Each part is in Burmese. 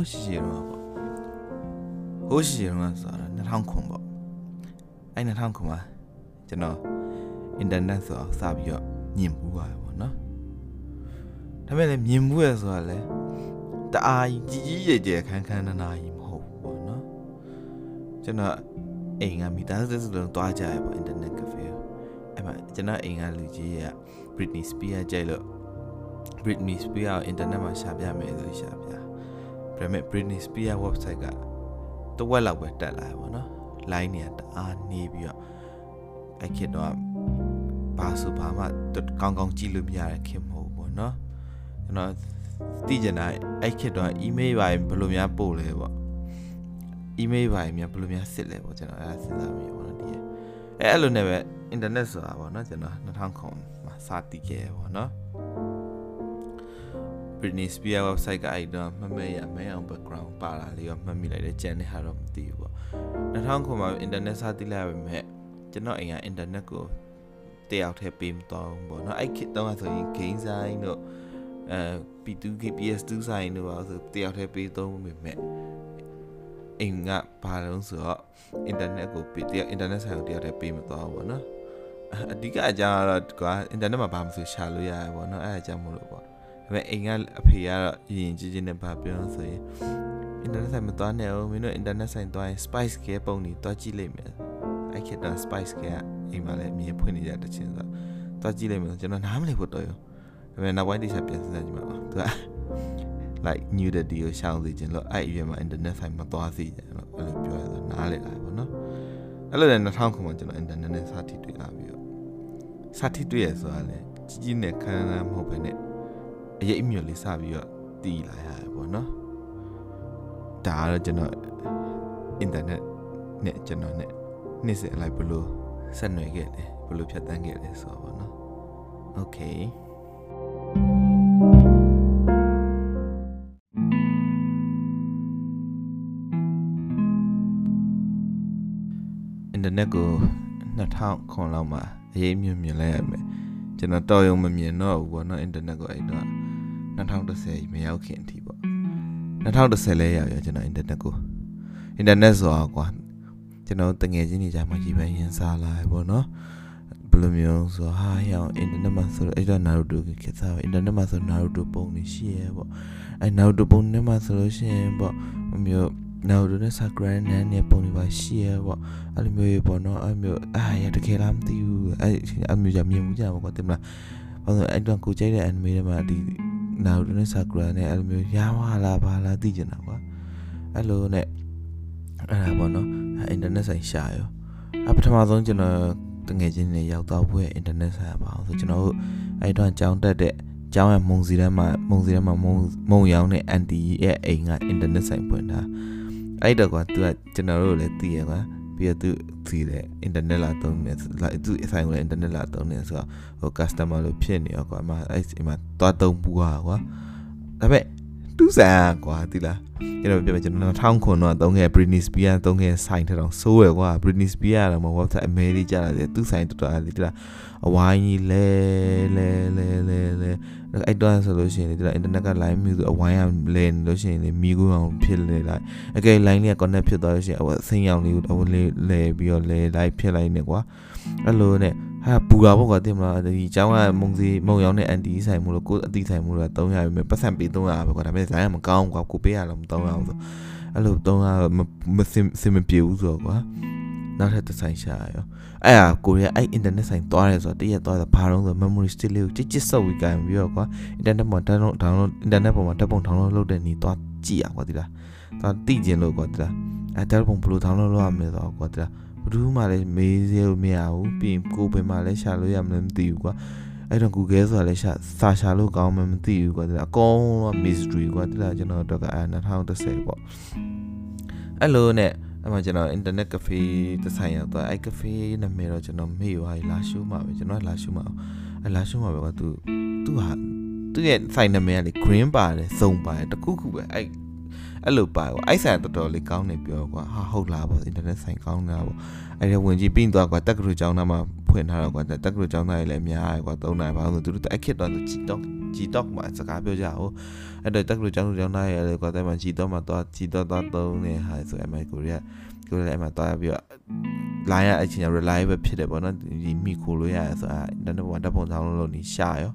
းရှိရှိတော့ပေါ့ဟိုးရှိရှိတော့ဆိုတာ2000ခွန်ပေါ့အဲ့2000ခွန်မှာကျွန်တော်အင်တာနက်ဆိုတော့စပြီးတော့မြင်မှုပါတယ်ပေါ့နော်ဒါပေမဲ့လည်းမြင်မှုရဆိုတာလည်းတအားကြီးကြီးကျယ်ကျယ်ခန်းခန်းနာနာကြီးမဟုတ်ဘူးပေါ့နော်ကျွန်တော်အိမ်ကမိသားစုစုလုံးတွားကြရပေါ့အင်တာနက်ကဖေအဲ့မှာကျွန်တော်အိမ်ကလူကြီးက Britney Spears ကြိုက်လို့ Britney Spears ကိုအင်တာနက်မှာရှာပြမယ်ဆိုရှာပြ ဒါပေမဲ့ Britney Spears website ကတဝက်လောက်ပဲတက်လာတယ်ပေါ့နော် line เนี่ยတအားနေပြီးတော့အဲ့ခေတ်တော့ဘာဆိုဘာမှကောင်းကောင်းကြည့်လို့မရတဲ့ခေတ်မဟုတ်ဘူးပေါ့နော်ကျွန်တော်သိကျင်တာအဲ့ခေတ်တော့ email ပါဘယ်လိုများပို့လဲပေါ့ email ပါရင်များဘယ်လိုများစစ်လဲပေါ့ကျွန်တော်အဲ့ဒါစဉ်းစားမိပေါ့နော်ဒီအဲ့အဲ့လိုနဲ့ပဲ internet ဆိုတာပေါ့နော်ကျွန်တော်2000ခုမှာစတည်ခဲ့ပေါ့နော် Britney Spears website ကအဲ့တော့မမေ့ရမဲအောင် background ပါလာလေးရောမှတ်မိလိုက်တယ်ကြံတဲ့ဟာတော့မသိဘူးပေါ့2000ခုမှာ internet စတည်လိုက်ရပေမဲ့ကျွန်တော်အိမ်က internet ကိုတယောက်တည်းပေးမတော့ဘူးပေါ့နော်အဲ့ခေတ်တုန်းကဆိုရင် game sign တို့အဲ P2K PS2 sign တို့ပါဆိုတယောက်တည်းပေးသုံးပေမဲ့အိမ်ကဘာလို့ဆိုတော့ internet ကိုပေးတယောက် internet ဆိုင်ကိုတယောက်တည်းပေးမတော့ဘူးပေါ့နော်အဓိကအကြောင်းကတော့ကွာ internet မှာဘာမှမဆိုရှာလို့ရတယ်ပေါ့နော်အဲ့အကြောင်းမလို့ပေါ့ဒါ ပေမဲ့အိမ်ကအဖေကတော့ယဉ်ကြီးကြီးနဲ့ဘာပြောဆိုရင် internet ဆိုင်မသွားနဲ့အောင်မင်းတို့ internet ဆိုင်သွားရင် spice ကပုံနေတွားကြည့်လိုက်မယ်အဲ့ခေတ်တော့ spice ကအိမ်မှာလည်းအမြင်ဖွင့်နေကြတဲ့ချင်းဆိုတော့တွားကြည့်လိုက်မယ်ကျွန်တော်နားမလည်ဖို့တော့ရောဒါပေမဲ့နောက်ပိုင်းတိကျပြန်စဉ်းစားကြည့်မှာပါသူက like nudity ကိုရှောင်စေခြင်းလို့အဲ့အရွယ်မှာ internet ဆိုင်မသွားစေခြင်းလို့အဲ့လိုပြောရတော့နားလည်လာပါတော့အဲ့လိုလည်း2000ခုမှကျွန်တော် internet နဲ့စထိတွေ့လာပြီးတော့စထိတွေ့ရဆိုတာလေကြီးကြီးနဲ့ခန်းခန်းမဟုတ်ဘဲနဲ့ အရေးအမြတ်လေးစပြီးတော့တည်လာရတယ်ပေါ့နော်ဒါကတော့ကျွန်တော် internet နဲ့ကျွန်တော်နဲ့နေ့စဉ်အလိုက်ဘလို့ဆက်နွယ်ခဲ့တယ်ဘလို့ဖြတ်တန်းခဲ့တယ်ဆိုတော့ပေါ့နော် okay အင်တာနက်ကို2000ခွန်လောက်မှာအရေးမြင့်မြင်လိုက်ရမယ်ကျွန်တော်တော်ရုံမမြင်တော့ဘူးပေါ့နော်အင်တာနက်ကိုအဲ့တော့ 2010မရောက်ခင်အထိပေါ့2010လဲရောက်ရကျွန်တော်အင်တာနက်ကိုအင်တာနက်ဆိုတာကွာကျွန်တော်တငယ်ချင်းတွေကြားမှာကြီးပဲရင်စားလာပေါ့နော်ဘယ်လိုမျိုးဆိုဟာရောင်အင်တာနက်မှာဆိုတော့အဲ့တော့ Naruto ကခေတ်စားအင်တာနက်မှာဆို Naruto ပုံနေရှိရဲပေါ့အဲ့ Naruto ပုံနဲ့မှာဆိုလို့ရှိရင်ပေါ့မျိုးနောက်တော့ Sakura နဲ့နေပုံနေပါရှိရပေါ့အဲ့လိုမျိုးပေါ့နော်အဲ့မျိုးအာရတကယ်လားမသိဘူးအဲ့အမျိုးကြမြင်မှုကြပါကွာတင်မလားဘာလို့အဲ့တော့ကိုကြိုက်တဲ့ anime တွေမှာဒီ နောက်တော့ Sakura နဲ့အဲ့လိုမျိုးရဝလာပါလားသိကျင်တာကွာအဲ့လိုနဲ့အဲ့ဒါပေါ့နော်အင်တာနက်ဆိုင်ရှာရောအပထမဆုံးကျွန်တော်တငယ်ချင်းတွေရောက်တော့ဘွဲအင်တာနက်ဆိုင်ပါအောင်ဆိုကျွန်တော်တို့အဲ့တော့ကြောင်းတက်တဲ့ကျောင်းရမုံစီထဲမှာမုံစီထဲမှာမုံမုံရောင်းတဲ့အန်တီရဲ့အိမ်ကအင်တာနက်ဆိုင်ဖွင့်တာအဲ့တော့ကွာသူကကျွန်တော်တို့လည်းသိရကွာ ပြီးတော့သူစီတယ်အင်တာနက်လာသုံးနေလာသူအဆိုင်ကလည်းအင်တာနက်လာသုံးနေဆိုတော့ဟို customer လို့ဖြစ်နေရောကွာအမအဲ့ဒီမှာသွားသုံးပူကွာကွာဒါပေမဲ့ တူးဆန်ကွာတိလားကျွန်တော်ပြောပြကျွန်တော်1000ခွန်တော့သုံးခဲ့ Britney Spears သုံးခဲ့ဆိုင်ထတော့စိုးရကွာ Britney Spears ကတော့မ website အမေရိကြလာတယ်သူဆိုင်တော်တော်လေးတိလားအဝိုင်းကြီးလဲလဲလဲလဲလဲအဲ့တော့ဆိုလို့ရှိရင်ဒီလား internet က line မျိုးဆိုအဝိုင်းကလဲနေလို့ရှိရင်လေမိကူအောင်ဖြစ်လေလိုက်အကယ် line လေးက connect ဖြစ်သွားလို့ရှိရင်အဆင်းရောင်လေးကိုလဲလဲပြီးတော့လဲလိုက်ဖြစ်လိုက်နေကွာအဲ့လိုနဲ့ ဟာပူတာပေါ့ကွာတင်မလားဒီကျောင်းကမုံစီမုံရောင်းတဲ့အန်တီဆိုင်မှုလို့ကိုအတီဆိုင်မှုလို့300ပဲပတ်စံပေး300ပဲကွာဒါပေမဲ့ဇိုင်းကမကောင်းကွာကိုပေးရလို့မ300ဘူးဆိုအဲ့လို300မစင်စင်မပြေဘူးဆိုတော့ကွာနောက်ထပ်တစ်ဆိုင်ရှာရောအဲ့ဟာကိုရီးယားအဲ့ internet ဆိုင်သွားတယ်ဆိုတော့တရက်သွားတာဘာလို့ဆို memory stick လေးကိုချစ်ချစ်ဆုပ်ပြီးကြင်ပြီးတော့ကွာ internet မှာ download download internet ပေါ်မှာဓာတ်ပုံ download လုပ်တဲ့နီးသွားကြည့်ရကွာဒီလားသွားတိကျင်လို့ကွာဒီလားအဲ့ဓာတ်ပုံဘယ်လို download လုပ်ရမလဲဆိုတော့ကွာဒီလားဘယ် သူမှလည်းမေးစေလို့မရဘူးပြီးရင်ကိုယ်ဘယ်မှာလဲရှာလို့ရမလဲမသိဘူးကွာအဲ့တော့ Google ဆိုတာလည်းရှာစာရှာလို့ကောင်းမှမသိဘူးကွာဒီလားအကုန်လုံး mystery ကွာဒီလားကျွန်တော်တော့ကအဲ2010ပေါ့အဲ့လိုနဲ့အဲ့မှာကျွန်တော် internet cafe တစ်ဆိုင်ရောက်သွားအဲ့ cafe နာမည်တော့ကျွန်တော်မေ့သွားပြီလာရှုမှာပဲကျွန်တော်လာရှုမှာအဲ့လာရှုမှာပဲကွာသူသူဟာသူရဲ့ဆိုင်နာမည်ကလေ green ပါတယ်စုံပါတယ်တခုခုပဲအဲ့ အဲ့လိုပါကွာအဲ့ဆိုင်တော်တော်လေးကောင်းနေပြောကွာဟာဟုတ်လားပေါ့အင်တာနက်ဆိုင်ကောင်းနေတာပေါ့အဲ့ဒါဝင်ကြည့်ပြီးသွားကွာတက်ကလူကျောင်းသားမှာဖွင့်ထားတော့ကွာတက်ကလူကျောင်းသားတွေလည်းအများကြီးကွာသုံးနိုင်ပါဘူးသူတို့အဲ့ခစ်တော့ဂျီတော့ဂျီတော့မှာစကားပြောကြအောင်အဲ့တော့တက်ကလူကျောင်းသူကျောင်းသားတွေလည်းကွာတဲ့မှာဂျီတော့မှာတော့ဂျီတော့တော့သုံးနေဟာဆိုအမေကိုရီးယားကိုလည်းအမှသွားပြီးတော့ line ရအချင်း reliable ဖြစ်တယ်ပေါ့နော်ဒီမိခိုလို့ရဆိုတော့ internet ပေါ်ဓာတ်ပုံတောင်းလို့နေရှာရော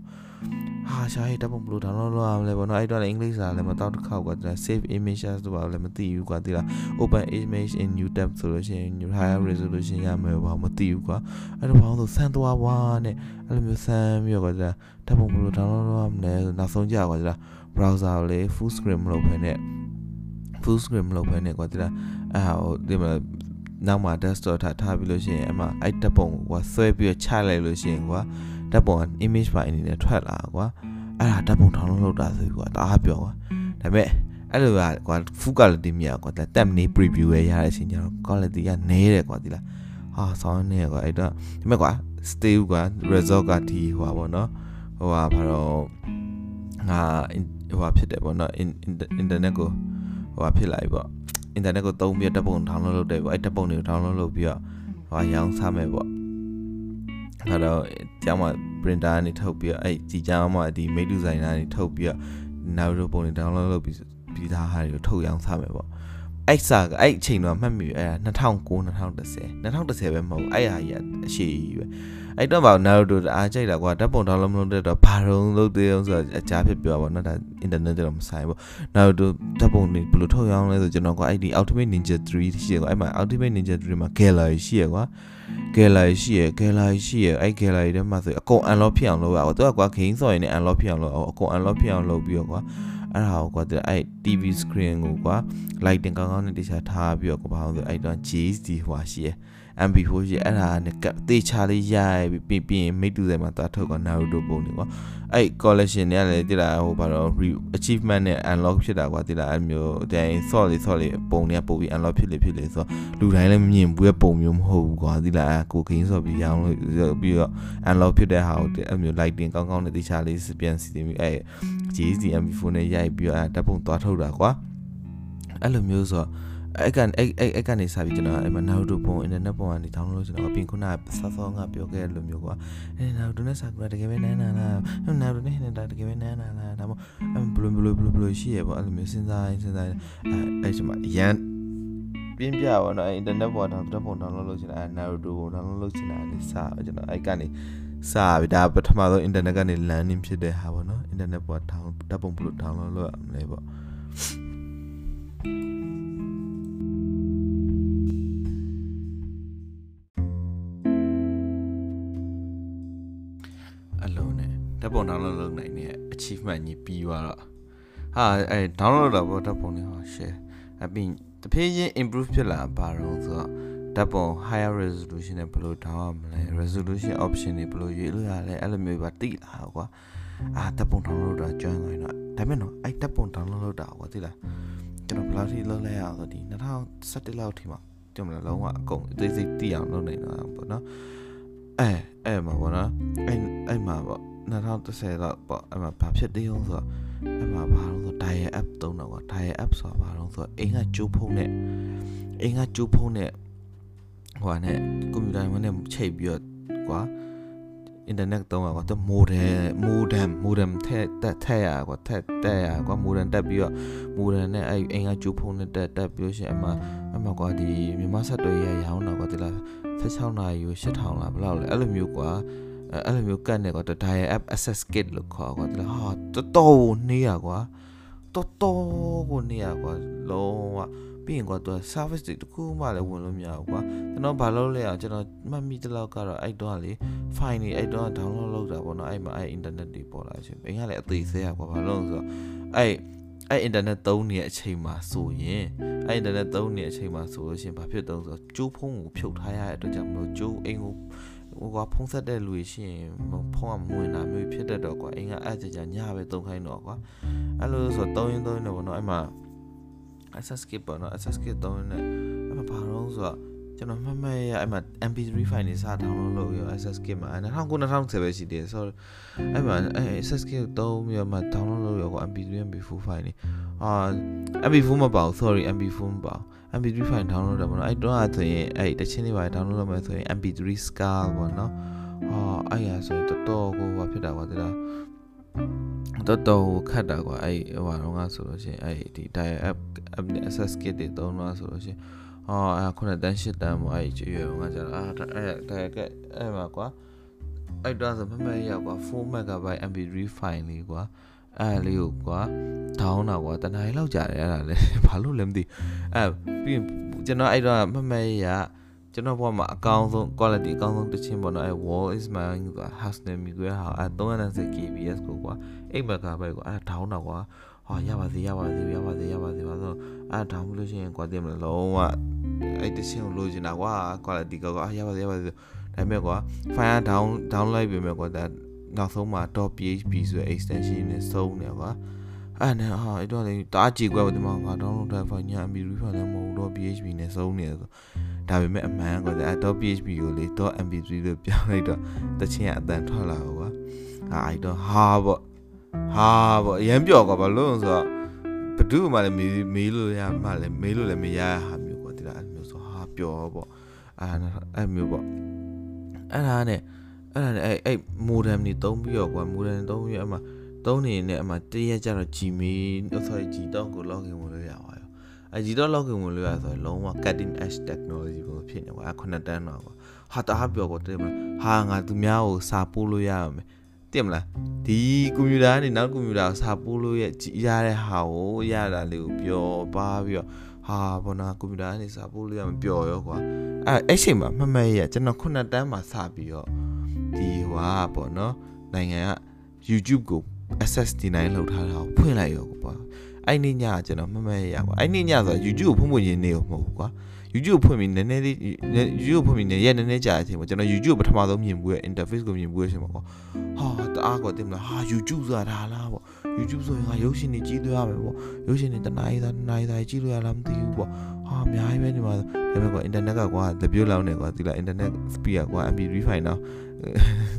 ဟာရှာရေးဓာတ်ပုံဘယ်လို download လုပ်ရမလဲပေါ့နော်အဲ့တော့လည်းအင်္ဂလိပ်စာလည်းမတော့တစ်ခေါက်က save images တို့ပါလည်းမသိဘူးကွာသိလား open image in new tab ဆိုလို့ရှိရင် higher resolution ရမယ်ဘာမသိဘူးကွာအဲ့တော့ဘာလို့ဆန်းသွားဝါနဲ့အဲ့လိုမျိုးဆန်းပြီးတော့ကွာဓာတ်ပုံဘယ်လို download လုပ်ရမလဲနောက်ဆုံးကြကွာသိလား browser ကိုလေ full screen မလုပ်ဘဲနဲ့ full screen မလုပ်ဘဲနဲ့ကွာသိလားအဲ့ဟိုဒီမှာနောက်မှာ desktop ထားထားပြီးလို့ရှိရင်အမှအဲ့ဓာတ်ပုံကွာဆွဲပြီးချလိုက်လို့ရှိရင်ကွာ ဓာတ်ပုံက image file အနေနဲ့ထွက်လာကွာအဲ့ဒါဓာတ်ပုံ download လုပ်တာဆိုကွာတအားပြောကွာဒါပေမဲ့အဲ့လိုကကွာ full quality မြင်ကွာတက်မနေ preview ရရတဲ့အချိန်ကျတော့ quality ကနည်းတယ်ကွာဒီလားဟာဆောင်းနေကွာအဲ့တော့ဒါပေမဲ့ကွာ stay ကွာ result ကဒီဟိုပါဘောနော်ဟိုပါဘာတော့ငါဟိုပါဖြစ်တယ်ပေါ့နော် internet ကိုဟိုပါဖြစ်လာပြီပေါ့ internet ကိုသုံးပြီးဓာတ်ပုံ download လုပ်တယ်ပေါ့အဲ့ဓာတ်ပုံတွေကို download လုပ်ပြီးတော့ဟိုရောင်းစားမယ်ပေါ့ အဲ့တော့ကျောင်းမှာ printer ကနေထုတ်ပြီးတော့အဲ့ဒီကျောင်းမှာဒီ made designer ကနေထုတ်ပြီးတော့ Naruto ပုံတွေ download လုပ်ပြီးပြီးသားဟာတွေကိုထုတ်ရောင်းစားမယ်ပေါ့အဲ့စာကအဲ့အချိန်တော့မှတ်မိအဲ့2009 2010 2010ပဲမဟုတ်အဲ့ဟာကြီးအရှိကြီးပဲအဲ့တော့ဗောနာရူတိုအားကြိုက်တာကွာဓာတ်ပုံ download မလုပ်တဲ့တော့ဘာတော့လုပ်သေးအောင်ဆိုတော့အကြားဖြစ်ပြောပါတော့ဒါ internet တော့မဆိုင်ဘူးနာရူတိုဓာတ်ပုံတွေဘယ်လိုထုတ်ရအောင်လဲဆိုကျွန်တော်ကွာအဲ့ဒီ Ultimate Ninja 3ရှိရကွာအဲ့မှာ Ultimate Ninja 3မှာ gallery ရှိရကွာ gallery ရှိရ gallery ရှိရအဲ့ gallery ထဲမှာဆိုအကုန် unlock ဖြစ်အောင်လုပ်ရအောင်သူကကွာ game ဆော်ရင်လည်း unlock ဖြစ်အောင်လုပ်အောင်အကုန် unlock ဖြစ်အောင်လုပ်ပြီးတော့ကွာအဲ့ဒါကိုကွာအဲ့ TV screen ကိုကွာ lighting ကောင်းကောင်းနဲ့တခြားထားပြီးတော့ကွာဘာလို့ဆိုအဲ့တော့ JSD ဟွာရှိရ MP4 ရှိအဲ့ဒါနဲ့တေချာလေးရပြီးပြီးရင်မိတူတယ်မှာတာထုတ်က Naruto ပုံတွေကွာအဲ့ collection တွေကလည်းတိလာဟိုဘာတော့ achievement နဲ့ unlock ဖြစ်တာကွာတိလာအဲ့မျိုးတိုင်း sort လေး sort လေးပုံတွေကပို့ပြီး unlock ဖြစ်လေဖြစ်လေဆိုတော့လူတိုင်းလည်းမမြင်ဘူးရဲ့ပုံမျိုးမဟုတ်ဘူးကွာတိလာကိုခင်းဆိုပြီးရောင်းလို့ပြီးတော့ unlock ဖြစ်တဲ့ဟာကိုအဲ့မျိုး lighting ကောင်းကောင်းနဲ့တေချာလေးပြန်စီတင်ပြီးအဲ့ JSD MP4 နဲ့ရိုက်ပြီးတော့အဲ့တပ်ပုံသွားထုတ်တာကွာအဲ့လိုမျိုးဆိုတော့ အဲ့ကန်အဲ့အဲ့အဲ့ကနေစပြီးကျွန်တော်အဲ့မှာ Naruto ပုံ internet ပုံကနေ download လုပ်ချင်တော့ပြင်ခုနဆော့ဆော့ငါပြောခဲ့လို့မျိုးကွာအဲ့ Naruto နဲ့ Sakura တကယ်ပဲနန်းနာလား Naruto နဲ့ Hinata တကယ်ပဲနန်းနာလားဒါမှမဟုတ်ဘလိုဘလိုဘလိုဘလိုရှိရပေါ့အဲ့လိုမျိုးစဉ်းစားစဉ်းစားအဲ့အဲ့ချိန်မှာရန်ပြင်းပြပါတော့ internet ပေါ်တော့ဓာတ်ပုံ download လုပ်ချင်တာ Naruto ပုံ download လုပ်ချင်တာအဲ့စကျွန်တော်အဲ့ကနေစပြီဒါပထမဆုံး internet ကနေ landing ဖြစ်တဲ့ဟာပေါ့နော် internet ပေါ်ဓာတ်ပုံဘလို့ download လုပ်ရမလဲပေါ့ ဓာတ်ပုံ download လုပ်နိုင်တဲ့ achievement ကြီးပြီးသွားတော့ဟာအဲ download တော့ပေါ့ဓာတ်ပုံတွေဟော share အပြင်တဖြည်းချင်း improve ဖြစ်လာပါတော့ဆိုတော့ဓာတ်ပုံ higher resolution နဲ့ဘယ်လို down ရမလဲ resolution option တွေဘယ်လိုရွေးလို့ရလဲအဲ့လိုမျိုးပါတိလာကွာအာဓာတ်ပုံ download တာကျွမ်းသွားရင်တော့ဒါပေမဲ့နော်အဲ့ဓာတ်ပုံ download လုပ်တာကွာသိလားကျွန်တော်ဘယ်လောက်ထိလုပ်လဲရအောင်ဆိုဒီ2017လောက်ထိမှာကျွန်တော်လုံးဝအကုန်အသေးစိတ်သိအောင်လုပ်နေတာပေါ့နော်အဲအဲ့မှာပေါ့နော်အဲ့အဲ့မှာပေါ့ 2010လောက်ပေါ့အဲ့မှာဘာဖြစ်သေးအောင်ဆိုတော့အဲ့မှာဘာလို့ဆို dial app သုံးတော့ကွာ dial app ဆိုတာဘာလို့ဆိုတော့အိမ်ကကျိုးဖုံးနဲ့အိမ်ကကျိုးဖုံးနဲ့ဟိုဟာနဲ့ကွန်ပျူတာနဲ့ချိတ်ပြီးတော့ကွာ internet သုံးရကွာသူ modem modem modem ထက်တက်ထက်ရကွာထက်တက်ရကွာ modem တက်ပြီးတော့ modem နဲ့အဲ့အင်္ဂါကျိုးဖုန်းနဲ့တက်တက်ပြီးလို့ရှိရင်အမှအမှကွာဒီမြန်မာဆက်တွေရရောင်းတော့ကွာဒီလား16နာရီကို8000လားဘယ်လောက်လဲအဲ့လိုမျိုးကွာ အဲ့လိုမျိုးကတ်နေကွာ dial app access kit လို့ခေါ်ကွာဒီလားဟာတော်တော်နေရကွာတော်တော်ကိုနေရကွာလုံးဝပြီးရင်ကွာသူ service တွေတခုမှလည်းဝင်လို့မရဘူးကွာကျွန်တော်ဘာလုပ်လဲအောင်ကျွန်တော်မှတ်မိတလောက်ကတော့အဲ့တော့လေ file တွေအဲ့တော့ download လုပ်တာပေါ့နော်အဲ့မှာအဲ့ internet တွေပေါ်လာချင်းအင်းကလည်းအသေးသေးရကွာဘာလို့လဲဆိုတော့အဲ့အဲ့ internet သုံးနေတဲ့အချိန်မှာဆိုရင်အဲ့ internet သုံးနေတဲ့အချိန်မှာဆိုလို့ရှိရင်ဘာဖြစ်တုံးဆိုတော့ကျိုးဖုံးကိုဖြုတ်ထားရတဲ့အတွက်ကြောင့်မလို့ကျိုးအိမ်ကို ဟိုကဖုံးဆက်တဲ့လူရှိရင်ဖုံးကမဝင်တာမျိုးဖြစ်တတ်တော့ကွာအိမ်ကအဲ့ကြကြညပဲသုံးခိုင်းတော့ကွာအဲ့လိုဆိုတော့သုံးရင်သုံးရင်တော့ပေါ့နော်အဲ့မှာ access kit ပေါ့နော် access kit သုံးရင်လည်းအဲ့မှာဘာလို့ဆိုတော့ကျွန်တော်မှတ်မှတ်ရအဲ့မှာ MP3 file တွေစ download လုပ်ပြီးတော့ access kit မှာ2009 2010ပဲရှိသေးတယ်ဆိုတော့အဲ့မှာအဲ့ access kit သုံးပြီးတော့မှ download လုပ်ရော MP3 MP4 file တွေအာ MP4 မပါဘူး sorry MP4 မပါဘူး MP3 file download တယ်ပေါ့နော်အဲ့တော့ဆိုရင်အဲ့တချင်းလေးပါ download လုပ်မယ်ဆိုရင် MP3 scar ပေါ့နော်ဟာအဲ့ရဆိုရင်တော်တော်ကိုဘာဖြစ်တာကွာတိလားတော်တော်ခတ်တာကွာအဲ့ဟိုဟာတော့ငါဆိုလို့ရှိရင်အဲ့ဒီ dial app app access kit တွေသုံးတော့ဆိုလို့ရှိရင်အော်အဲ့ခုနှစ်တန်းရှစ်တန်းပေါ့အဲ့ကျွေရောငါကျတော့အာအဲ့ dial app အဲ့မှာကွာအဲ့တော့ဆိုမမရကွာ4 MB MP3 file လေးကွာ အဲ့လေးကိုကွာဒေါင်းတာကွာတနင်္လာလောက်ကြာတယ်အဲ့ဒါလေဘာလို့လဲမသိအဲ့ပြီးကျွန်တော်အဲ့တော့မမရကျွန်တော်ဘဝမှာအကောင်းဆုံး quality အကောင်းဆုံးတခြင်းပေါ့နော်အဲ wall is mine ဆိုတာ house name မျိုးဟာအဲ360 kbs ကိုကွာ8 megabyte ကိုအဲဒေါင်းတော့ကွာဟာရပါသေးရပါသေးရပါသေးရပါသေးပါဆိုအဲဒေါင်းမလို့ရှိရင်ကွာတင်မလို့လုံးဝအဲ့တခြင်းကိုလိုချင်တာကွာ quality ကောကွာရပါသေးရပါသေးဒါပေမဲ့ကွာ file down down လိုက်ပြီမဲ့ကွာဒါ နောက်ဆုံးမှာ .php ဆိုတဲ့ extension နဲ့စုံနေကွာအဲ့နဲ့ဟာအဲ့တော့လေတားကြည့်ကွာဒီမှာငါ download တဲ့ file ညာ mp3 file လည်းမဟုတ်တော့ php နဲ့စုံနေဆိုဒါပေမဲ့အမှန်ကွာအဲ .php ကိုလေ .mp3 လို့ပြောင်းလိုက်တော့တချင်းကအတန်ထွက်လာကွာဟာအဲ့တော့ဟာပေါ့ဟာပေါ့အရင်ပြော့ကွာဘာလို့ဆိုတော့ဘဒုမှလည်းမေးမေးလို့ရမှလည်းမေးလို့လည်းမရဟာမျိုးကွာဒီလားအဲ့မျိုးဆိုဟာပျော်ပေါ့အဲ့အဲ့မျိုးပေါ့အဲ့ဒါနဲ့ အဲ့ဒါနဲ့အဲ့အဲ့ modem နေတုံးပြီးတော့ကွာ modem တုံးပြီးအမှတုံးနေနေအမှတရက်ကျတော့ Gmail sorry Gmail ကို login ဝင်လို့ရပါရောအဲ Gmail login ဝင်လို့ရဆိုရင်လုံးဝ cutting edge technology ကိုဖြစ်နေကွာခုနှစ်တန်းတော့ကွာဟာတအားပြောကွာတဲ့မလားဟာငါသူများကိုစာပို့လို့ရရမယ်တင်မလားဒီကွန်ပျူတာကနေနောက်ကွန်ပျူတာကိုစာပို့လို့ရရတဲ့ဟာကိုရတာလေးကိုပြောပါပြီးတော့ဟာဘောနာကွန်ပျူတာကနေစာပို့လို့ရမပြောရောကွာအဲအဲ့ချိန်မှာမှတ်မှတ်ရကျွန်တော်ခုနှစ်တန်းမှာစပြီးတော့ ဒီဟွာပေါ့နော်နိုင်ငံက YouTube ကို access ဒီနိုင်လောက်ထားတာကိုဖွင့်လိုက်ရောကွာအဲ့နေ့ညကျွန်တော်မမရရကွာအဲ့နေ့ညဆို YouTube ကိုဖွင့်ဖွင့်ရင်းနေကိုမဟုတ်ဘူးကွာ YouTube ဖွင့်ပြီးနည်းနည်းလေး YouTube ဖွင့်ပြီးနည်းရက်နည်းနည်းကြာတဲ့အချိန်မှာကျွန်တော် YouTube ပထမဆုံးမြင်ဘူးရဲ့ interface ကိုမြင်ဘူးရဲ့အချိန်မှာကွာဟာတအားကွာတင်မလားဟာ YouTube ဆိုတာဒါလားပေါ့ YouTube ဆိုရင်ငါရုပ်ရှင်တွေကြည့်လို့ရမယ်ပေါ့ရုပ်ရှင်တွေတနားရီသားတနားရီသားကြည့်လို့ရလားမသိဘူးပေါ့ဟာအများကြီးပဲဒီမှာဒါပေမဲ့ကွာ internet ကကွာတပြိုးလောက်နေကွာဒီလား internet speed ကွာ MP3 file တော့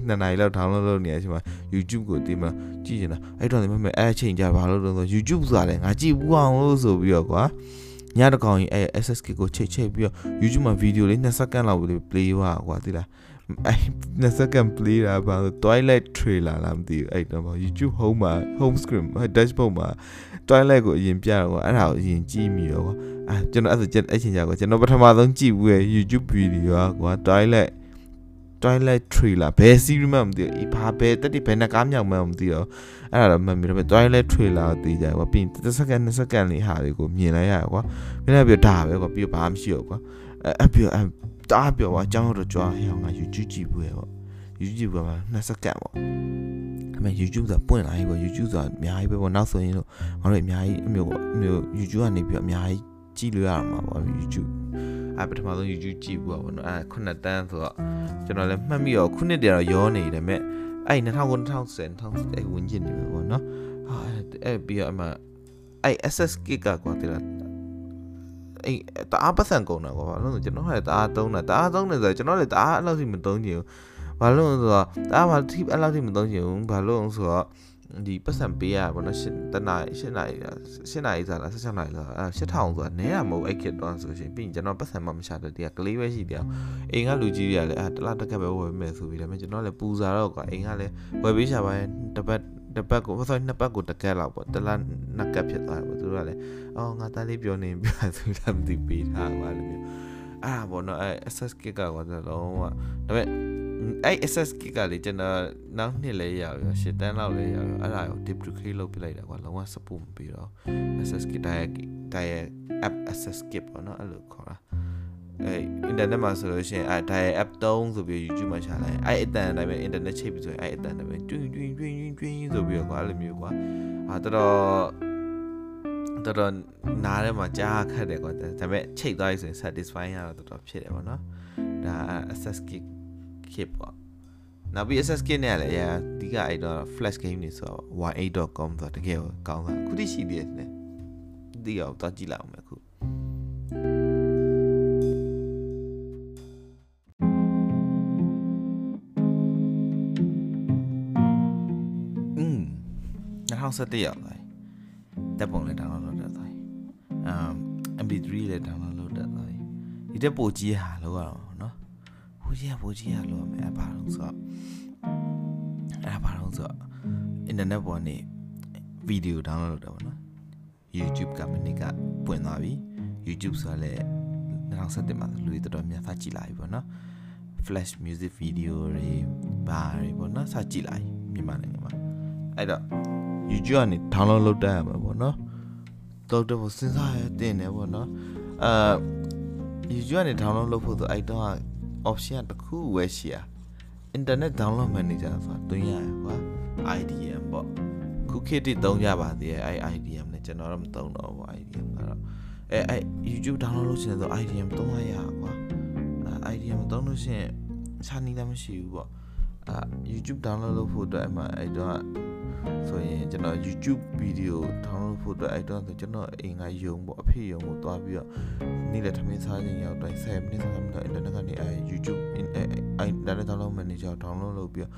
နှစ်နာရီလောက် download လုပ်နေရချိန်မှာ YouTube ကိုဒီမှာကြည့်နေတာအဲ့တော့လည်းမမဲ့အဲ့အချိန်ကြာဘာလို့လဲဆို YouTube ဆိုတာလည်းငါကြည့်ဘူးအောင်လို့ဆိုပြီးတော့ကွာညတကောင်ကြီးအဲ့ SSK ကိုချိတ်ချိတ်ပြီးတော့ YouTube မှာဗီဒီယိုလေး2စက္ကန့်လောက် play ပါကွာဒီလားအဲ့2စက္ကန့် play တာဘာလို့ Twilight trailer လားမသိဘူးအဲ့တော့ YouTube home မှာ home screen dashboard မှာ Twilight ကိုအရင်ပြတော့ကွာအဲ့ဒါကိုအရင်ကြည့်မိတော့ကွာအဲကျွန်တော်အဲ့ဆိုအဲ့ချိန်ကြာကွာကျွန်တော်ပထမဆုံးကြည့်ဘူးရဲ့ YouTube video ကွာ Twilight Twilight trailer ဘယ် series မှမသိဘူးဘာဘယ်တက်တိဘယ်နှကားမြောက်မှမသိတော့အဲ့ဒါတော့မှတ်မိတော့ Twilight trailer ကိုသိကြကွာပြီးရင်1စက္ကန့်2စက္ကန့်လေးဟာတွေကိုမြင်လိုက်ရကွာမြင်လိုက်ပြီးဒါပဲကွာပြီးတော့ဘာမှမရှိတော့ကွာအဲ့ပြီးတော့တားပြောကွာအကြောင်းတော့ကြွားဟဲ့ငါ YouTube ကြည့်ဘူးရဲ့ပေါ့ YouTube ကမှ2စက္ကန့်ပေါ့ဒါပေမဲ့ YouTube ဆိုတာပွင့်လာပြီပေါ့ YouTube ဆိုတာအများကြီးပဲပေါ့နောက်ဆိုရင်တော့ငါတို့အများကြီးအမျိုးပေါ့အမျိုး YouTube ကနေပြီးတော့အများကြီးကြည့်လို့ရမှာပေါ့ YouTube အဲပထမဆုံး YouTube ကြည့်ဘူးပေါ့နော်အဲခုနှစ်တန်းဆိုတော့ကျွန်တော်လည်းမှတ်မိတော့ခုနှစ်တည်းတော့ရောနေတယ်မဲ့အဲ့2009 2010 2010အဲ့ဝင်ကျင်နေပြီပေါ့နော်ဟာအဲ့ပြီးတော့အမှအဲ့ SS kit ကကွာတိလားအဲ့တအားပတ်စံကုန်တာကွာဘာလို့လဲကျွန်တော်ကတအားသုံးတာတအားသုံးတယ်ဆိုတော့ကျွန်တော်လည်းတအားအဲ့လောက်ထိမသုံးချင်ဘူးဘာလို့လဲဆိုတော့တအားဘာထိအဲ့လောက်ထိမသုံးချင်ဘူးဘာလို့လဲဆိုတော့ ဒီပတ်စံပေးရပါတော့ရှင်းတနာရှင်းနာရှင်းနာရေးစားလား16နာရီလားအဲ8000ဆိုတာနဲရမဟုတ်အဲ့ခေတ်တော့ဆိုရှင်ပြီးရင်ကျွန်တော်ပတ်စံမှမရှာတဲ့တရားကလေးပဲရှိတယ်အိမ်ကလူကြီးတွေကလည်းအဲတလားတက်ကက်ပဲဝယ်မယ်ဆိုပြီးဒါပေမဲ့ကျွန်တော်လည်းပူစားတော့ကွာအိမ်ကလည်းဝယ်ပေးရှာပါရင်တပတ်တပတ်ကိုဆိုနှစ်ပတ်ကိုတကက်လောက်ပေါ့တလားနှစ်ကက်ဖြစ်သွားတယ်ပေါ့သူတို့ကလည်းအော်ငါသားလေးပြောနေပြဆိုလည်းမသိပေးထားပါလို့မျိုးအဲ့ဒါပေါ့နော်အဲ SS kit ကကွာလုံးဝဒါပေမဲ့ အဲ့ SS kit ကလေကျွန်တော်နောက်နှစ်လဲရရောရှစ်တန်းလောက်လဲရရောအဲ့ဒါကို duplicate လုပ်ပြလိုက်တာကွာလုံးဝ support မပေးတော့ SS kit တိုင်းတိုင်း app SS kit ပေါ့နော်အဲ့လိုခေါ်တာအဲ internet မှာဆိုလို့ရှိရင်အဲ dial app 3ဆိုပြီး YouTube မှာရှာလိုက်အဲအတန်တိုင်းပဲ internet ချိတ်ပြီးဆိုရင်အဲအတန်တိုင်းပဲတွင်းတွင်းတွင်းတွင်းဆိုပြီးတော့ကွာအဲ့လိုမျိုးကွာအာတော်တော်တော်တော်နားထဲမှာကြားခက်တယ်ကွာဒါပေမဲ့ချိတ်သွားပြီဆိုရင် satisfying ရတော့တော်တော်ဖြစ်တယ်ပေါ့နော်ဒါ access kit kit ပေါ့နောက်ပြီး SS kit နဲ့လည်းအရင်အဓိကအဲ့တော့ flash game တွေဆိုတော့ y8.com ဆိုတော့တကယ်ကောင်းတာအခုတိရှိသေးတယ်လေဒီအောင်တော့ကြည့်လိုက်အောင်မယ်ခုอืม2017ရောက်သွားတက်ပုံလည်း download လုပ်တတ်သွားပြီ um mp3 လည်း download လုပ်တတ်သွားပြီဒီတက်ပိုကြီးဟာလောက်ရအောင် နော်ပိုကြီးဟာပိုကြီးဟာလောက်ရမယ်အပါတော့ဆိုတော့အဲ့ဘာလို့ဆိုတော့ internet ပေါ်နေဗီဒီယို download လုပ်တာပေါ့နော် YouTube ကမနစ်ကပွင့်သွားပြီ YouTube ဆိုတော့လည်း2017မှာလူတွေတော်တော်များများကြည့်လာပြီပေါ့နော် flash music video တွေဘာတွေပေါ့နော်စကြည့်လိုက်မြန်မာနိုင်ငံမှာအဲ့တော့ YouTube ကနေ download လုပ်တတ်ရမှာပေါ့နော်တော့တော့စဉ်းစားရတင်တယ်ပေါ့နော်အာ YouTube ကနေ download လုပ်ဖို့ဆိုအဲ့တော့ option တစ်ခုဝယ်ရှိရ internet download manager ဆိုတာတွင်းရရကွာ IDM ပေါ့ခုခေတ်တည်းသုံးကြပါသေးတယ်အဲ့ IDM နဲ့ကျွန်တော်တော့မသုံးတော့ဘူး IDM ကတော့အဲအဲ့ YouTube download လုပ်ချင်တယ်ဆို IDM သုံးရရကွာအဲ IDM သုံးလို့ရှိရင်ခြားနည်းလည်းမရှိဘူးပေါ့အာ YouTube download လုပ်ဖို့အတွက်အမှအဲ့တော့ ဆိုရင်ကျွန်တော် YouTube video download ဖို့အတွက်အဲ့တော့ဆိုကျွန်တော်အိမ်ကယုံပေါ့အဖေယုံကိုတွားပြီးတော့နေ့လည်းထမင်းစားခြင်းရောက်တိုင်း7မိနစ်7မိနစ် internet ကနေအဲ YouTube အဲ internet download manager download လုပ်ပြီးတော့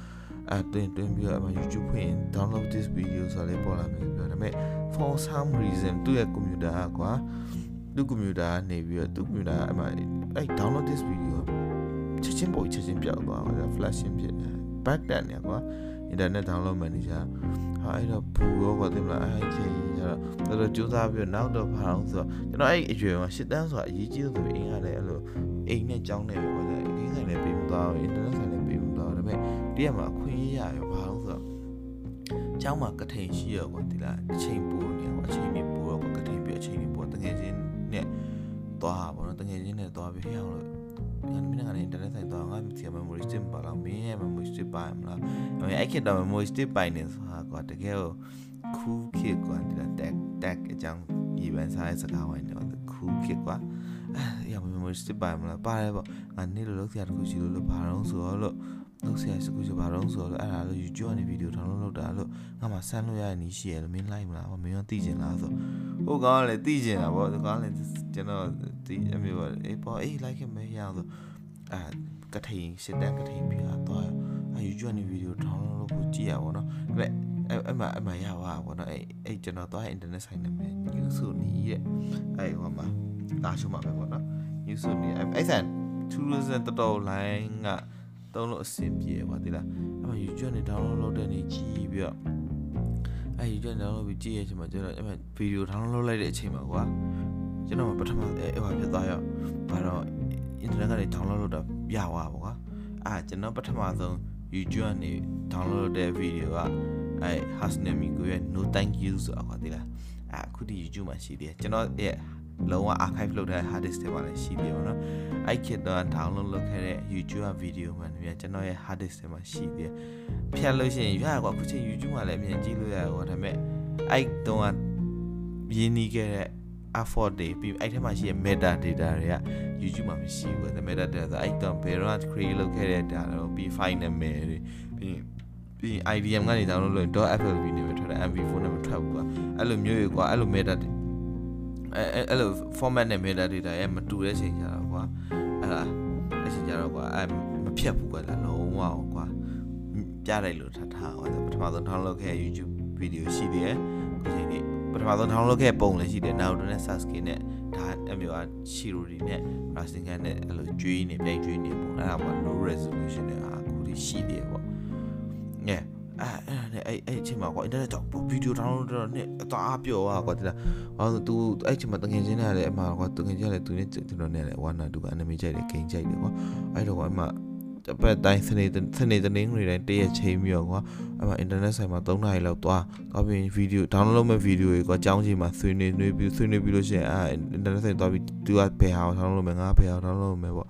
အဲတွင်တွင်ပြီးတော့အမှ YouTube ဖွင့် download this video ဆိုလည်းပေါ်လာမယ်ပြောဒါပေမဲ့ for some reason သူ့ရဲ့ computer ကကွာသူ့ computer ကနေပြီးတော့သူ့ computer အမှအဲ download this video ချက်ချင်းပေါ်ချက်ချင်းပြောက်သွားတာ flashing ဖြစ်နေ back တက်နေကွာ internet download manager ဟာအဲ့တော့ဘူရောကွာတင်မလားအဲ့ချိန်ကျတော့တော်တော်ကြိုးစားပြီးတော့နောက်တော့ဘာအောင်ဆိုတော့ကျွန်တော်အဲ့အရွယ်မှာရှစ်တန်းဆိုတာအရေးကြီးလို့ဆိုပြီးအင်းကလည်းအဲ့လိုအိမ်နဲ့ကြောင်းနေပဲကွာအင်းဆိုင်လည်းပေးမသွားဘူး internet ဆိုင်လည်းပေးမသွားဘူးဒါပေမဲ့တရက်မှာအခွင့်အရေးရရောဘာအောင်ဆိုတော့ကျောင်းမှာကထိန်ရှိရောကွာဒီလားအချိန်ပိုးနေကွာအချိန်နေပိုးရောကွာကထိန်ပြီးအချိန်နေပိုးတကယ်ချင်းနဲ့သွားပါတော့တကယ်ချင်းနဲ့သွားပြီးဟဲ့အောင်လို့ညာ မင်းကနေ internet ဆိုင်တော့ငါစီ memory stick ပါလားမင်းရဲ့ memory stick ပါမလားအဲ့ခေတ်တော့ memory stick ပိုင်နေဆိုတာကွာတကယ်ကို cool kid ကွာဒီလား tag tag အကြောင်းဒီပန်းစားတဲ့စကားဝိုင်းတော့ cool kid ကွာအဲ့ရ memory stick ပါမလားပါတယ်ပေါ့ငါနေ့လိုလုပ်စရာတခုရှိလို့လို့ဘာတော့ဆိုတော့လို့လုပ်စရာစကူရှိဘာတော့ဆိုတော့အဲ့ဒါလို့ YouTube ကနေဗီဒီယို download လုပ်တာလို့ငါမှဆန်းလို့ရတဲ့နည်းရှိရလို့မင်းလိုက်မလားမင်းရောသိကျင်လားဆို ဟိုကောင်ကလည်းသိကျင်တာပေါ့ဒီကောင်ကလည်းကျွန်တော်ဒီအမျိုးပေါ့အေးပေါ့အေး like မရအောင်ဆိုအာကထိန်စစ်တန်းကထိန်ပြတာတော့အဲ YouTube ကနေဗီဒီယို download လုပ်ဖို့ကြည့်ရပါတော့ဒါပေမဲ့အဲ့အဲ့မှာအဲ့မှာရပါဘောနော်အဲ့အဲ့ကျွန်တော်သွား internet ဆိုင်နာမည် news နီးရဲ့အဲ့ဟိုမှာလာရှုမှာပဲပေါ့နော် news နီးအဲ့ဆိုင်2000တော်တော်လိုင်းကတုံးလို့အဆင်ပြေပါသေးလားအဲ့မှာ YouTube နဲ့ download လုပ်တဲ့နေကြည့်ပြီးတော့ အဲ့ YouTube download ပြီးကြည့်ရချိန်မှာကျွန်တော်အဲ့မှာ video download လုပ်လိုက်တဲ့အချိန်မှာကွာကျွန်တော်ပထမအဲ့ဟိုဖြစ်သွားရောဘာတော့ internet ကနေ download လုပ်တာရသွားပါကွာအာကျွန်တော်ပထမဆုံး YouTube ကနေ download လုပ်တဲ့ video ကအဲ Hasnami ကိုရဲ့ no thank you ဆိုတာကွာဒီလားအဲအခုဒီ YouTube မှာရှိသေးတယ်ကျွန်တော်ရဲ့ လုံးဝ archive လုပ်တဲ့ hard disk တွေမှာလည်းရှိသေးတယ်နော်အဲ့ခေတ်တော့ download လုပ်ခဲ့တဲ့ YouTube video မှာလည်းကျွန်တော်ရဲ့ hard disk တွေမှာရှိသေးတယ်ဖြတ်လို့ရှိရင်ရကွာအခုချိန် YouTube မှာလည်းအမြင်ကြည့်လို့ရကွာဒါပေမဲ့အဲ့တော့ရင်းနှီးခဲ့တဲ့ effort တွေပြီးအဲ့ထဲမှာရှိတဲ့ meta data တွေက YouTube မှာမရှိဘူးကွာ meta data ဆိုအဲ့တော့ Beron create လုပ်ခဲ့တဲ့ data တော့ပြီး file နာမည်တွေပြီးပြီး IDM ကနေ download လုပ်ရင် .flv နဲ့ပဲထွက်တယ် MV4 နဲ့မထွက်ဘူးကွာအဲ့လိုမျိုးကွာအဲ့လို meta အဲအဲ့လို format နဲ့ meta data ရဲ့မတူတဲ့ချိန်ကြတော့ကွာအဲ့ဒါအချိန်ကြတော့ကွာအဲမဖြတ်ဘူးကွာလုံးဝကွာပြလိုက်လို့ထားထားကွာပထမဆုံး download ခဲ့ YouTube video ရှိသေးတယ်ခုချိန်นี้ပထမဆုံး download ခဲ့ပုံလည်းရှိတယ်နောက်တော့နဲ့ Sasuke နဲ့ဒါအမျိုးအချီရိုဒီနဲ့ Rasengan နဲ့အဲ့လိုကျွေးနေပြိုင်ကျွေးနေပုံအဲ့ဒါမှ low resolution နဲ့အခုဒီရှိသေးတယ်ပေါ့ yeah အဲအဲ့နဲ့အဲ့အဲ့အချိန်မှာကွာအင်တာနက်ကြောင့်ဗီဒီယို download တော့နဲ့အသာအပြော်ကွာတင်လားဟောသူအဲ့အချိန်မှာတငယ်ချင်းနဲ့လည်းအမှကွာတငယ်ချင်းလည်းသူနဲ့သူတို့နဲ့လည်းဝါနာသူက anime ကြိုက်တယ် game ကြိုက်တယ်ကွာအဲ့တော့ကွာအမှတပတ်တိုင်းစနေစနေတနင်္ဂနွေတိုင်းတရက်ချိန်ပြီးတော့ကွာအဲ့မှာ internet ဆိုင်မှာ3နာရီလောက်သွားသွားပြီး video download လုပ်မဲ့ video တွေကွာအကြောင်းချိန်မှာဆွေးနွေးနှွေးပြီးဆွေးနွေးပြီးလို့ရှိရင်အာ internet ဆိုင်သွားပြီး तू ကဘယ်ဟာ download လုပ်မယ်ငါဘယ်ဟာ download လုပ်မယ်ပေါ့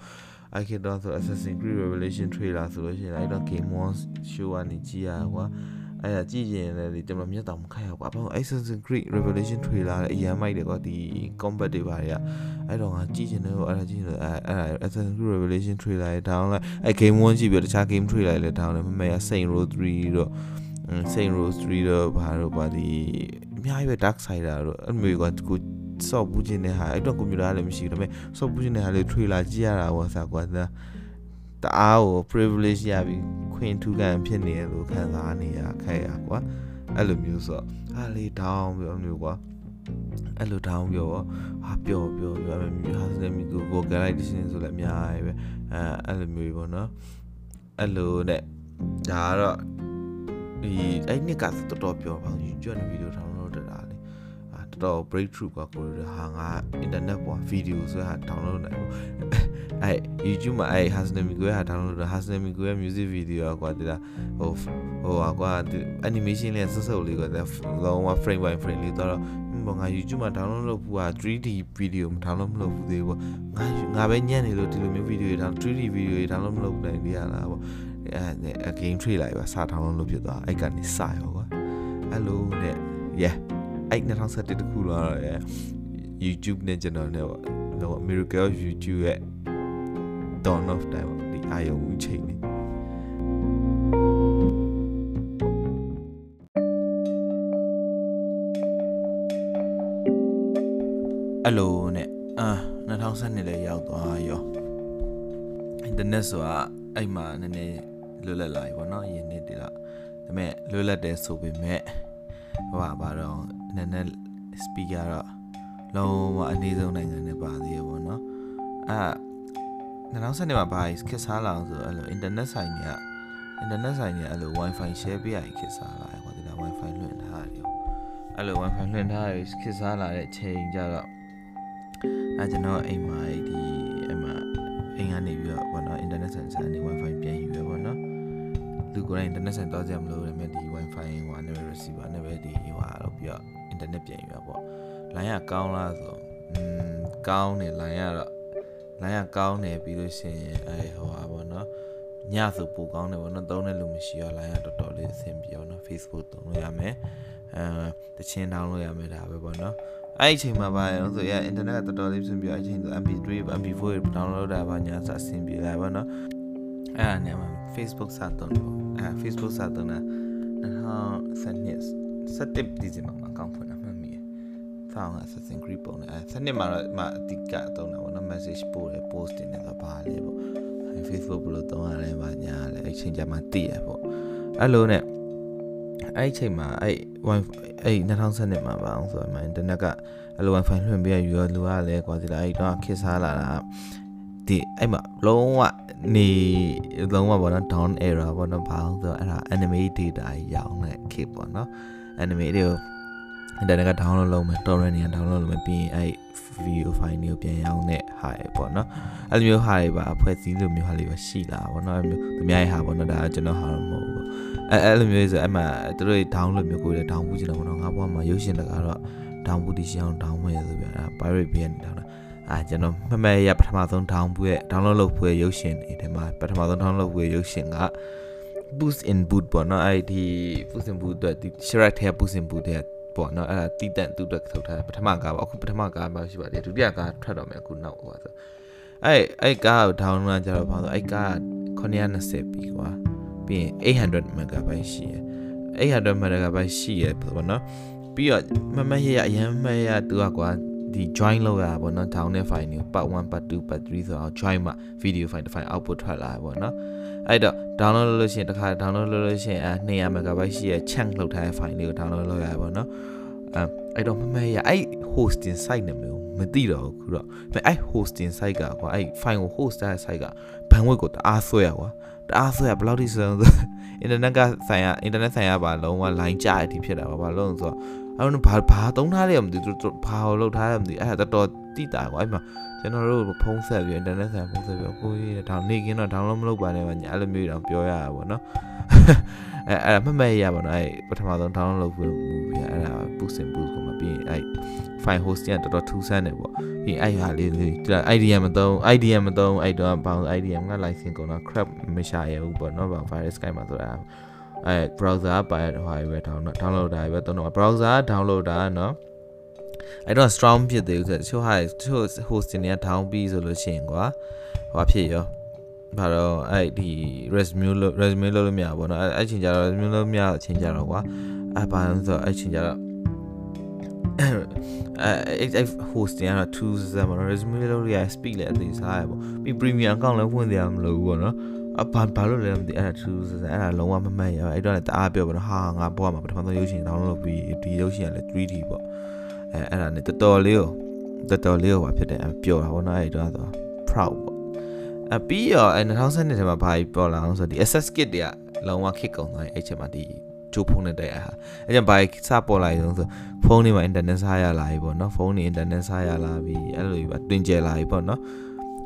အဲ့ခေတ်တော့ဆို Assassin's Creed Revelation trailer ဆိုလို့ရှိရင်အဲ့တော့ Game On show ကနေကြည့်ရကွာအဲ့ဒါကြည့်ရင်လည်းကျွန်တော်မျက်တောင်မခက်ရကွာဘာလို့ Assassin's Creed Revelation trailer လည်းအရင်မိုက်တယ်ကွာဒီ combat တွေပါတွေကအဲ့တော့ငါကြည့်ချင်တယ်အဲ့ဒါကြည့်နေအဲ့အဲ့ Assassin's Creed Revelation trailer တွေ download အဲ့ Game 1ကြည့်ပြီးတခြား game trailer တွေလည်း download မမေ့ရ Saint Row 3တို့ Saint Row 3တို့ဘာတို့ပါဒီအများကြီးပဲ Dark Side တို့အဲ့မျိုးကွာကို စော့ဘူးခြင်းတဲ့ဟာအဲ့တော့ကွန်ပျူတာလည်းမရှိဘူးဒါပေမဲ့စော့ဘူးခြင်းတဲ့ဟာလေး trailer ကြည့်ရတာပေါ့ဆာကွာတအားကို privilege ရပြီးခွင့်ထူးခံဖြစ်နေရလို့ခံစားနေရခဲ့ရကွာအဲ့လိုမျိုးဆိုတော့အားလေးဒေါင်းပြီးတော့မျိုးကွာအဲ့လိုတောင်းပြောဟာပျော်ပျော်ပြောဟာစနေမီကို vocalization ဆိုလည်းအများကြီးပဲအဲအဲ့လိုမျိုးပေါ့နော်အဲ့လိုနဲ့ဒါကတော့ဒီအဲ့နှစ်ကတော်တော်ပြောပါဘူး YouTube နဲ့ဗီဒီယို download တက်တာလေအာ တော်တော် breakthrough กว่าကိုရဟာငါ internet ပေါ်ဗီဒီယိုဆိုဟာ download နိုင်ဘူးအဲ့ YouTube မှာအဲ့ Hasnami ကိုဟာ download လုပ် Hasnami ကိုရဲ့ music video ကွာဒီလားဟိုဟိုကွာ animation လေးဆက်စုပ်လေးကွာလုံးဝ frame by frame လေးတော့ပေါ့ငါ YouTube မှာ download လုပ်ဖို့က 3D video မ download မလုပ်ဘူးသေးဘူးပေါ့ငါငါပဲညံ့နေလို့ဒီလိုမျိုး video တွေ 3D video တွေ download မလုပ်နိုင်သေးရလားပေါ့အဲ game trade လိုက်ပါစ download လုပ်ဖြစ်သွားအဲ့ကနေစရောကွာအဲ့လိုနဲ့ yeah အဲ့2017တခုတော့ YouTube နဲ့ကျွန်တော်နဲ့ပေါ့တော့ Miracle YouTube ရဲ့ dawn of time ပေါ့ဒီအာယုံဦးချိန်နေအဲ့လိုနဲ့အာ2012လည်းရောက်သွားရောအင်တာနက်ဆိုတာအဲ့မှာနည်းနည်းလွတ်လပ်လာပြီပေါ့နော်ယင်းနေ့တည်းလားဒါပေမဲ့လွတ်လပ်တယ်ဆိုပေမဲ့ဟိုပါတော့ နည်းနည်း speaker တော့လုံးဝအနည်းဆုံးနိုင်ငံနဲ့ပါသေးရပေါ့နော်အဲ့2012မှာဘာခက်စားလာအောင်ဆိုအဲ့လို internet ဆိုင်တွေက internet ဆိုင်တွေအဲ့လို wifi share ပေးရခက်စားလာတယ်ကွာဒီလား wifi လွှင့်ထားတယ်အဲ့လို wifi လွှင့်ထားရခက်စားလာတဲ့ချိန်ကြတော့အဲကျွန်တော်အိမ်မှာဒီအဲ့မှာအိမ်ကနေပြီးတော့ဘောနော် internet ဆိုင်ဆိုင်နေ wifi ပြန်ယူရပေါ့နော်လူကိုယ်တိုင် internet ဆိုင်တော့ကြမလို့ဒါပေ ပြီးတော့ internet ပြန်ယူရပေါ့ line ကကောင်းလားဆိုอืมကောင်းတယ် line ကတော့ line ကကောင်းတယ်ပြီးလို့ရှိရင်အဲဟိုဟာပေါ့နော်ညဆိုပိုကောင်းတယ်ပေါ့နော်သုံးတဲ့လူမရှိတော့ line ကတော်တော်လေးအဆင်ပြေတော့နော် Facebook သုံးလို့ရမယ်အဲတချင်း download ရမယ်ဒါပဲပေါ့နော်အဲ့ဒီအချိန်မှာပါရောဆိုရ internet ကတော်တော်လေးအဆင်ပြေအဲ့ဒီအချိန်ဆို MP3 MP4 download တာပါညာစအဆင်ပြေလာပါတော့အဲ့ဒါနဲ့မှ Facebook စသုံးတော့အဲ Facebook စသုံးတာ2012 17ဒီဇင်ဘာမှာအကောင့်ဖွင့်တာမှတ်မိတယ်။ဖောင်းက Assassin's Creed ပုံနဲ့အဲစနစ်မှာတော့မအတိကသုံးတာပေါ့နော် message ပို့တယ် post တင်တယ်ဆိုပါလေပေါ့အဲ Facebook ဘယ်လိုသုံးရလဲပါညာလဲအဲ့ချိန်ကျမှသိရပေါ့အဲ့လိုနဲ့အဲ့ချိန်မှာအဲ့ wifi အဲ့2012မှာပါအောင်ဆိုမှ internet ကအဲ့လို wifi လွှင့်ပေးရယူရလူကလည်းကွာဒီလားအဲ့တော့ခစ်စားလာတာဒီအဲ့မှာလုံးဝနေလုံးဝပေါ့နော် down error ပေါ့နော်ဘာလို့ဆိုတော့အဲ့ဒါ anime data ရောင်းတဲ့ kit ပေါ့နော် anime တွေကို internet က download လုပ်မယ် torrent တွေက download လုပ်မယ်ပြီးရင်အဲ့ video file တွေကိုပြန်ရောင်းတဲ့ဟာတွေပေါ့နော်အဲ့လိုမျိုးဟာတွေပါအဖွဲ့စည်းလိုမျိုးဟာတွေပါရှိလာပေါ့နော်အဲ့မျိုးသူများရဲ့ဟာပေါ့နော်ဒါကကျွန်တော်ဟာတော့မဟုတ်ဘူးအဲ့အဲ့လိုမျိုးဆိုအဲ့မှာသူတို့ download မျိုးကိုလည်း down ဘူးချင်တယ်ပေါ့နော်ငါဘွားမှာရုပ်ရှင်တကားတော့ down ဘူးတီရှအောင် down မယ်ဆိုပြတာ pirate ပေးနေတော့အာကျွန်တော်မမရပထမဆုံး down ဘူးရဲ့ download လုပ်ဖို့ရုပ်ရှင်တွေထဲမှာပထမဆုံး download လုပ်ဖို့ရုပ်ရှင်က boost in boot ပေါ့နော်အဲ့ဒီ boost in boot အတွက်ဒီ Shrek ထဲ boost in boot ထဲပေါ့နော်အဲ့ဒါတီးတန့်သူ့အတွက်ထုတ်ထားပထမကားပါအခုပထမကားပါရှိပါတယ်ဒုတိယကားထွက်တော့မယ်အခုနောက်ဟိုဆိုအဲ့အဲ့ကားကို download ကြတော့ဘာလို့အဲ့ကား920ပြီကွာပြီးရင်800 megabyte ရှိရ800 megabyte ရှိရပေါ့နော်ပြီးတော့မမရရအရင်မရသူကကွာဒီ join လောက်ရပါဘောနော် down တဲ့ file ကို part 1 part 2 part 3ဆိုအောင် join မှာ video file တစ် file output ထွက်လာပါဘောနော် အဲ့တော့ download လုပ်လို့ရှိရင်တစ်ခါ download လုပ်လို့ရှိရင်အဲ200 MB ရှိရဲ့ chunk လောက်ထားတဲ့ file လေးကို download လုပ်ရပါဘောနော်အဲအဲ့တော့မမဲရအဲ့ hosting site နာမည်ကိုမသိတော့ဘူးခုတော့အဲ့ hosting site ကကွာအဲ့ file ကို host တဲ့ site က bandwidth ကိုတအားဆွဲရကွာတအားဆွဲရဘယ်လောက်ထိဆွဲလဲဆို internet ကဆိုင်ရ internet ဆိုင်ရပါလုံးဝ line ကျတဲ့အထိဖြစ်တာပါဘာလို့လဲဆိုတော့ အဲ့တော့ဘာဘာသုံးထားတယ်မသိဘူးဘာလို့ထားတယ်မသိအဲ့ဒါတော်တော်တိတာကွာအဲ့မှာကျွန်တော်တို့ဖုန်းဆက်ပြီး internet ဆိုင်ဖုန်းဆက်ပြီးကိုကြီးဒါနေကင်းတော့ download မလုပ်ပါနဲ့ဗျညာအဲ့လိုမျိုးတောင်ပြောရတာပေါ့နော်အဲအဲ့ဒါမှတ်မဲ့ရပါတော့အဲ့ပထမဆုံး download လုပ်ဖို့ movie အဲ့ဒါ boost and boost ကိုမပြီးအဲ့ file hosting ကတော်တော်ထူးဆန်းတယ်ပေါ့ပြီးအဲ့ဟာလေးလေးဒီ IDM မသုံး IDM မသုံးအဲ့တော့ဘာ IDM က license ကုန်တော့ crap မရှာရဘူးပေါ့နော်ဘာ virus ကိုင်းမှာဆိုတာ အဲ browser ပါရတဲ့ဟာပဲ download download တာပဲတော့ browser download တာနော်အဲ့တော့ strong ဖြစ်သေးဘူးဆိုတော့ဟာချို့ hosting တွေက down ပြီးဆိုလို့ရှိရင်ကွာဟိုဖြစ်ရောဘာတော့အဲ့ဒီ resume လို့ resume လို့လို့မရဘူးเนาะအဲ့ချိန်ကျတော့ resume လို့မရအချိန်ကျတော့ကွာအဲ့ဘာလို့ဆိုတော့အဲ့ချိန်ကျတော့အဲအဲ့ hosting ကတော့2စမ်းမှာ resume လို့ရ speed လည်းအသေးစားရပေါ့ပြီး premium account လည်းဖွင့်ရမလို့ဘူးပေါ့နော် အဘာဘာလို့လဲမသိအဲ့ဒါသူစစအဲ့ဒါလုံးဝမမှတ်ရအဲ့တော့လည်းတအားပြောပါတော့ဟာငါဘွားမှာပထမဆုံးရုပ်ရှင် download လုပ်ပြီးဒီရုပ်ရှင်ကလည်း 3D ပေါ့အဲအဲ့ဒါနဲ့တော်တော်လေးကိုတော်တော်လေးကိုပါဖြစ်တယ်အပြောတာဘောနော်အဲ့တော့ဆို proud ပေါ့အပြီးရောအဲ2012ထဲမှာဘာကြီးပေါ်လာအောင်ဆိုဒီ access kit တွေကလုံးဝ kick ကုန်သွားတယ်အဲ့ချက်မှာဒီကျိုးဖုန်းနဲ့တိုက်အားအဲ့ကြောင့်ဘာစပေါ်လာရင်ဆိုဖုန်းတွေမှာ internet စားရလာပြီပေါ့နော်ဖုန်းတွေ internet စားရလာပြီအဲ့လိုပဲတွင်ကျယ်လာပြီပေါ့နော်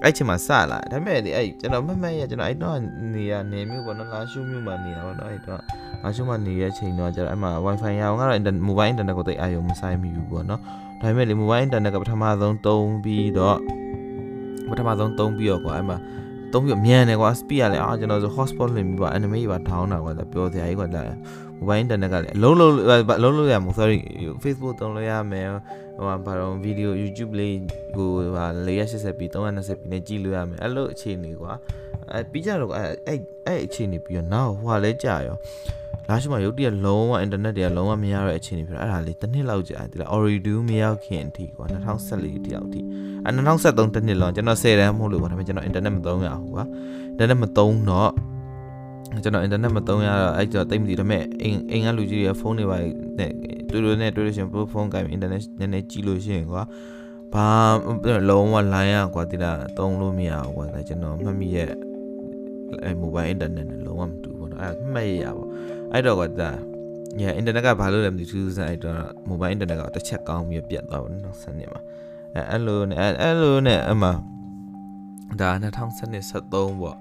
အဲ့ချိန်မှာစလာဒါပေမဲ့ဒီအဲ့ကျွန်တော်မမက်ရကျွန်တော်အဲ့တော့နေရနေမျိုးပေါ့နော်လာရှုမျိုးမှာနေတာပေါ့နော်အဲ့တော့လာရှုမှာနေရချိန်တော့ကျွန်တော်အဲ့မှာ wifi ရအောင်ကတော့ internet mobile internet ကိုတိတ်အာရုံမဆိုင်မိဘူးပေါ့နော်ဒါပေမဲ့လေ mobile internet ကပထမဆုံးတုံးပြီးတော့ပထမဆုံးတုံးပြီးတော့ကွာအဲ့မှာတုံးပြီးတော့မြန်တယ်ကွာ speed ကလည်းအာကျွန်တော်ဆို hotspot လင်ပြီးပါ anime ပါထောင်းတာကွာပြောစရာကြီးကွာ လာ mobile internet ကလည်းအလုံးလုံးအလုံးလုံးရမှာ sorry Facebook တုံးလို့ရမယ်ဟိုဘာတော့ video YouTube လေးကိုဟာ 480p 320p နဲ့ကြည့်လို့ရမယ်အဲ့လိုအခြေအနေကွာအဲပြီးကြတော့အဲ့အဲ့အဲ့အခြေအနေပြီးတော့နောက်ဟိုဟာလဲကြာရောလာရှိမှရုပ်တရက်လုံးဝ internet တွေကလုံးဝမရတဲ့အခြေအနေဖြစ်တော့အဲ့ဒါလေးတစ်နှစ်လောက်ကြာဒီလား Oridu မရောက်ခင်အထိကွာ2014တိအောင်ထိအဲ2013တစ်နှစ်လောက်ကျွန်တော်10တန်းမဟုတ်လို့ကွာဒါပေမဲ့ကျွန်တော် internet မသုံးရဘူးကွာ internet မသုံးတော့ ကျွန်တော် internet မသုံးရတော့အဲ့ကျော်တိတ်မသိဒါပေမဲ့အိမ်အိမ်ကလူကြီးတွေဖုန်းတွေပါနဲ့တွေ့လို့နဲ့တွေ့လို့ရှင်ဖုန်းကင် internet နည်းနည်းကြည့်လို့ရှိရင်ကွာဘာလုံးဝ line ရကွာဒီလားသုံးလို့မရဘူးကွာဒါကျွန်တော်မှတ်မိရဲ့အဲ mobile internet နဲ့လုံးဝမတူဘူးเนาะအဲ့မှတ်ရရပေါ့အဲ့တော့ကွာဒါ yeah internet ကဘာလို့လဲမသိဘူးစအဲ့တော့ mobile internet ကတစ်ချက်ကောင်းပြီးပြတ်သွားပါတော့စနစ်မှာအဲအဲ့လိုနဲ့အဲ့လိုနဲ့အမှဒါ2013 73ပေါ့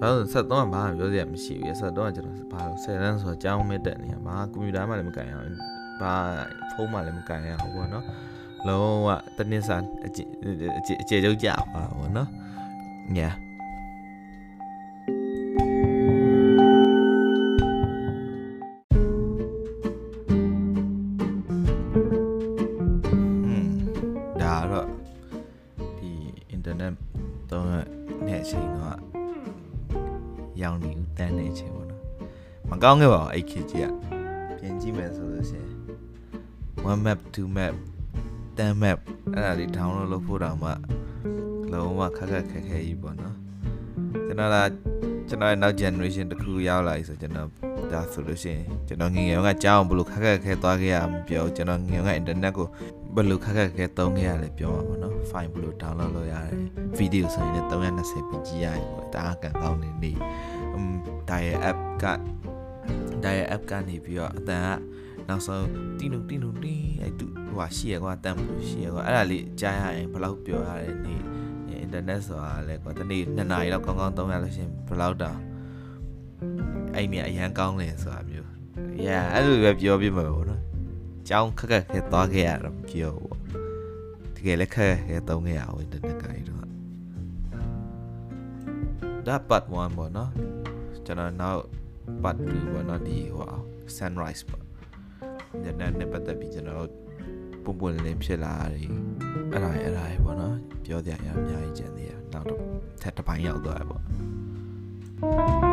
ဘာလို့73ကဘာမှပြောစရာမရှိဘူး73ကကျွန်တော်ဘာလို့10တန်းဆိုတော့ကြောင်းမဲ့တက်နေရမှာကွန်ပျူတာမှလည်းမကင်အောင်ဘာဖုန်းမှလည်းမကင်ရအောင်ပေါ့နော်လုံးဝတနည်းစာအကျအကျကျုပ်ကြပါပေါ့နော်ညာ ကောင်းခဲ့ပါဘူးအဲ့ခေတ်ကြီးကပြင်ကြည့်မယ်ဆိုလို့ရှိရင် one map two map 10 map အဲ့ဒါလေး download လုပ်ဖို့တောင်မှလုံးဝခက်ခက်ခဲခဲကြီးပေါ့နော်ကျွန်တော်ကကျွန်တော်ရဲ့နောက် generation တခုရောက်လာပြီဆိုကျွန်တော်ဒါဆိုလို့ရှိရင်ကျွန်တော်ငငယ်ကကြောင်းဘလို့ခက်ခက်ခဲသွားခဲ့ရမပြောကျွန်တော်ငငယ်က internet ကိုဘလို့ခက်ခက်ခဲသုံးခဲ့ရလဲပြောမှာပေါ့နော် file ဘလို့ download လုပ်ရတယ် video ဆိုရင်လည်း320ပကြည့်ရတယ်ပေါ့ဒါကကန်ကောင်းနေနေอืมဒါရဲ့ app က ဒါရဲ့ app ကနေပြီးတော့အတန်ကနောက်ဆုံးတင်းနုတင်းနုတင်းအဲ့သူဟိုဟာရှိရကွာတန်လို့ရှိရကွာအဲ့ဒါလေးကြားရရင်ဘယ်လောက်ပြောရလဲနေအင်တာနက်ဆိုတာလဲကွာတနေ့2နာရီလောက်ကောင်းကောင်းသုံးရလို့ရှိရင်ဘယ်လောက်တောင်အဲ့နေအရန်ကောင်းတယ်ဆိုတာမျိုး yeah အဲ့လိုပဲပြောပြမှာပေါ့နော်ကြောင်းခက်ခက်ခဲသွားခဲ့ရတော့မပြောဘူးပေါ့တကယ်လည်းခက်ခက်ခဲသုံးခဲ့ရအောင်အင်တာနက်ကကြီးတော့ဒါ part 1ပေါ့နော်ကျွန်တော်နောက် part 2ပေါ့နော်ဒီဟို sunrise ပေါ့ညနေနဲ့ပတ်သက်ပြီးကျွန်တော်ပုံပွင့်လင်းဖြစ်လာတယ်အဲ့ဒါအဲ့ဒါပေါ့နော်ပြောကြရအများကြီးကြံသေးရနောက်တော့ထပ်တစ်ပိုင်းရောက်သွားတယ်ပေါ့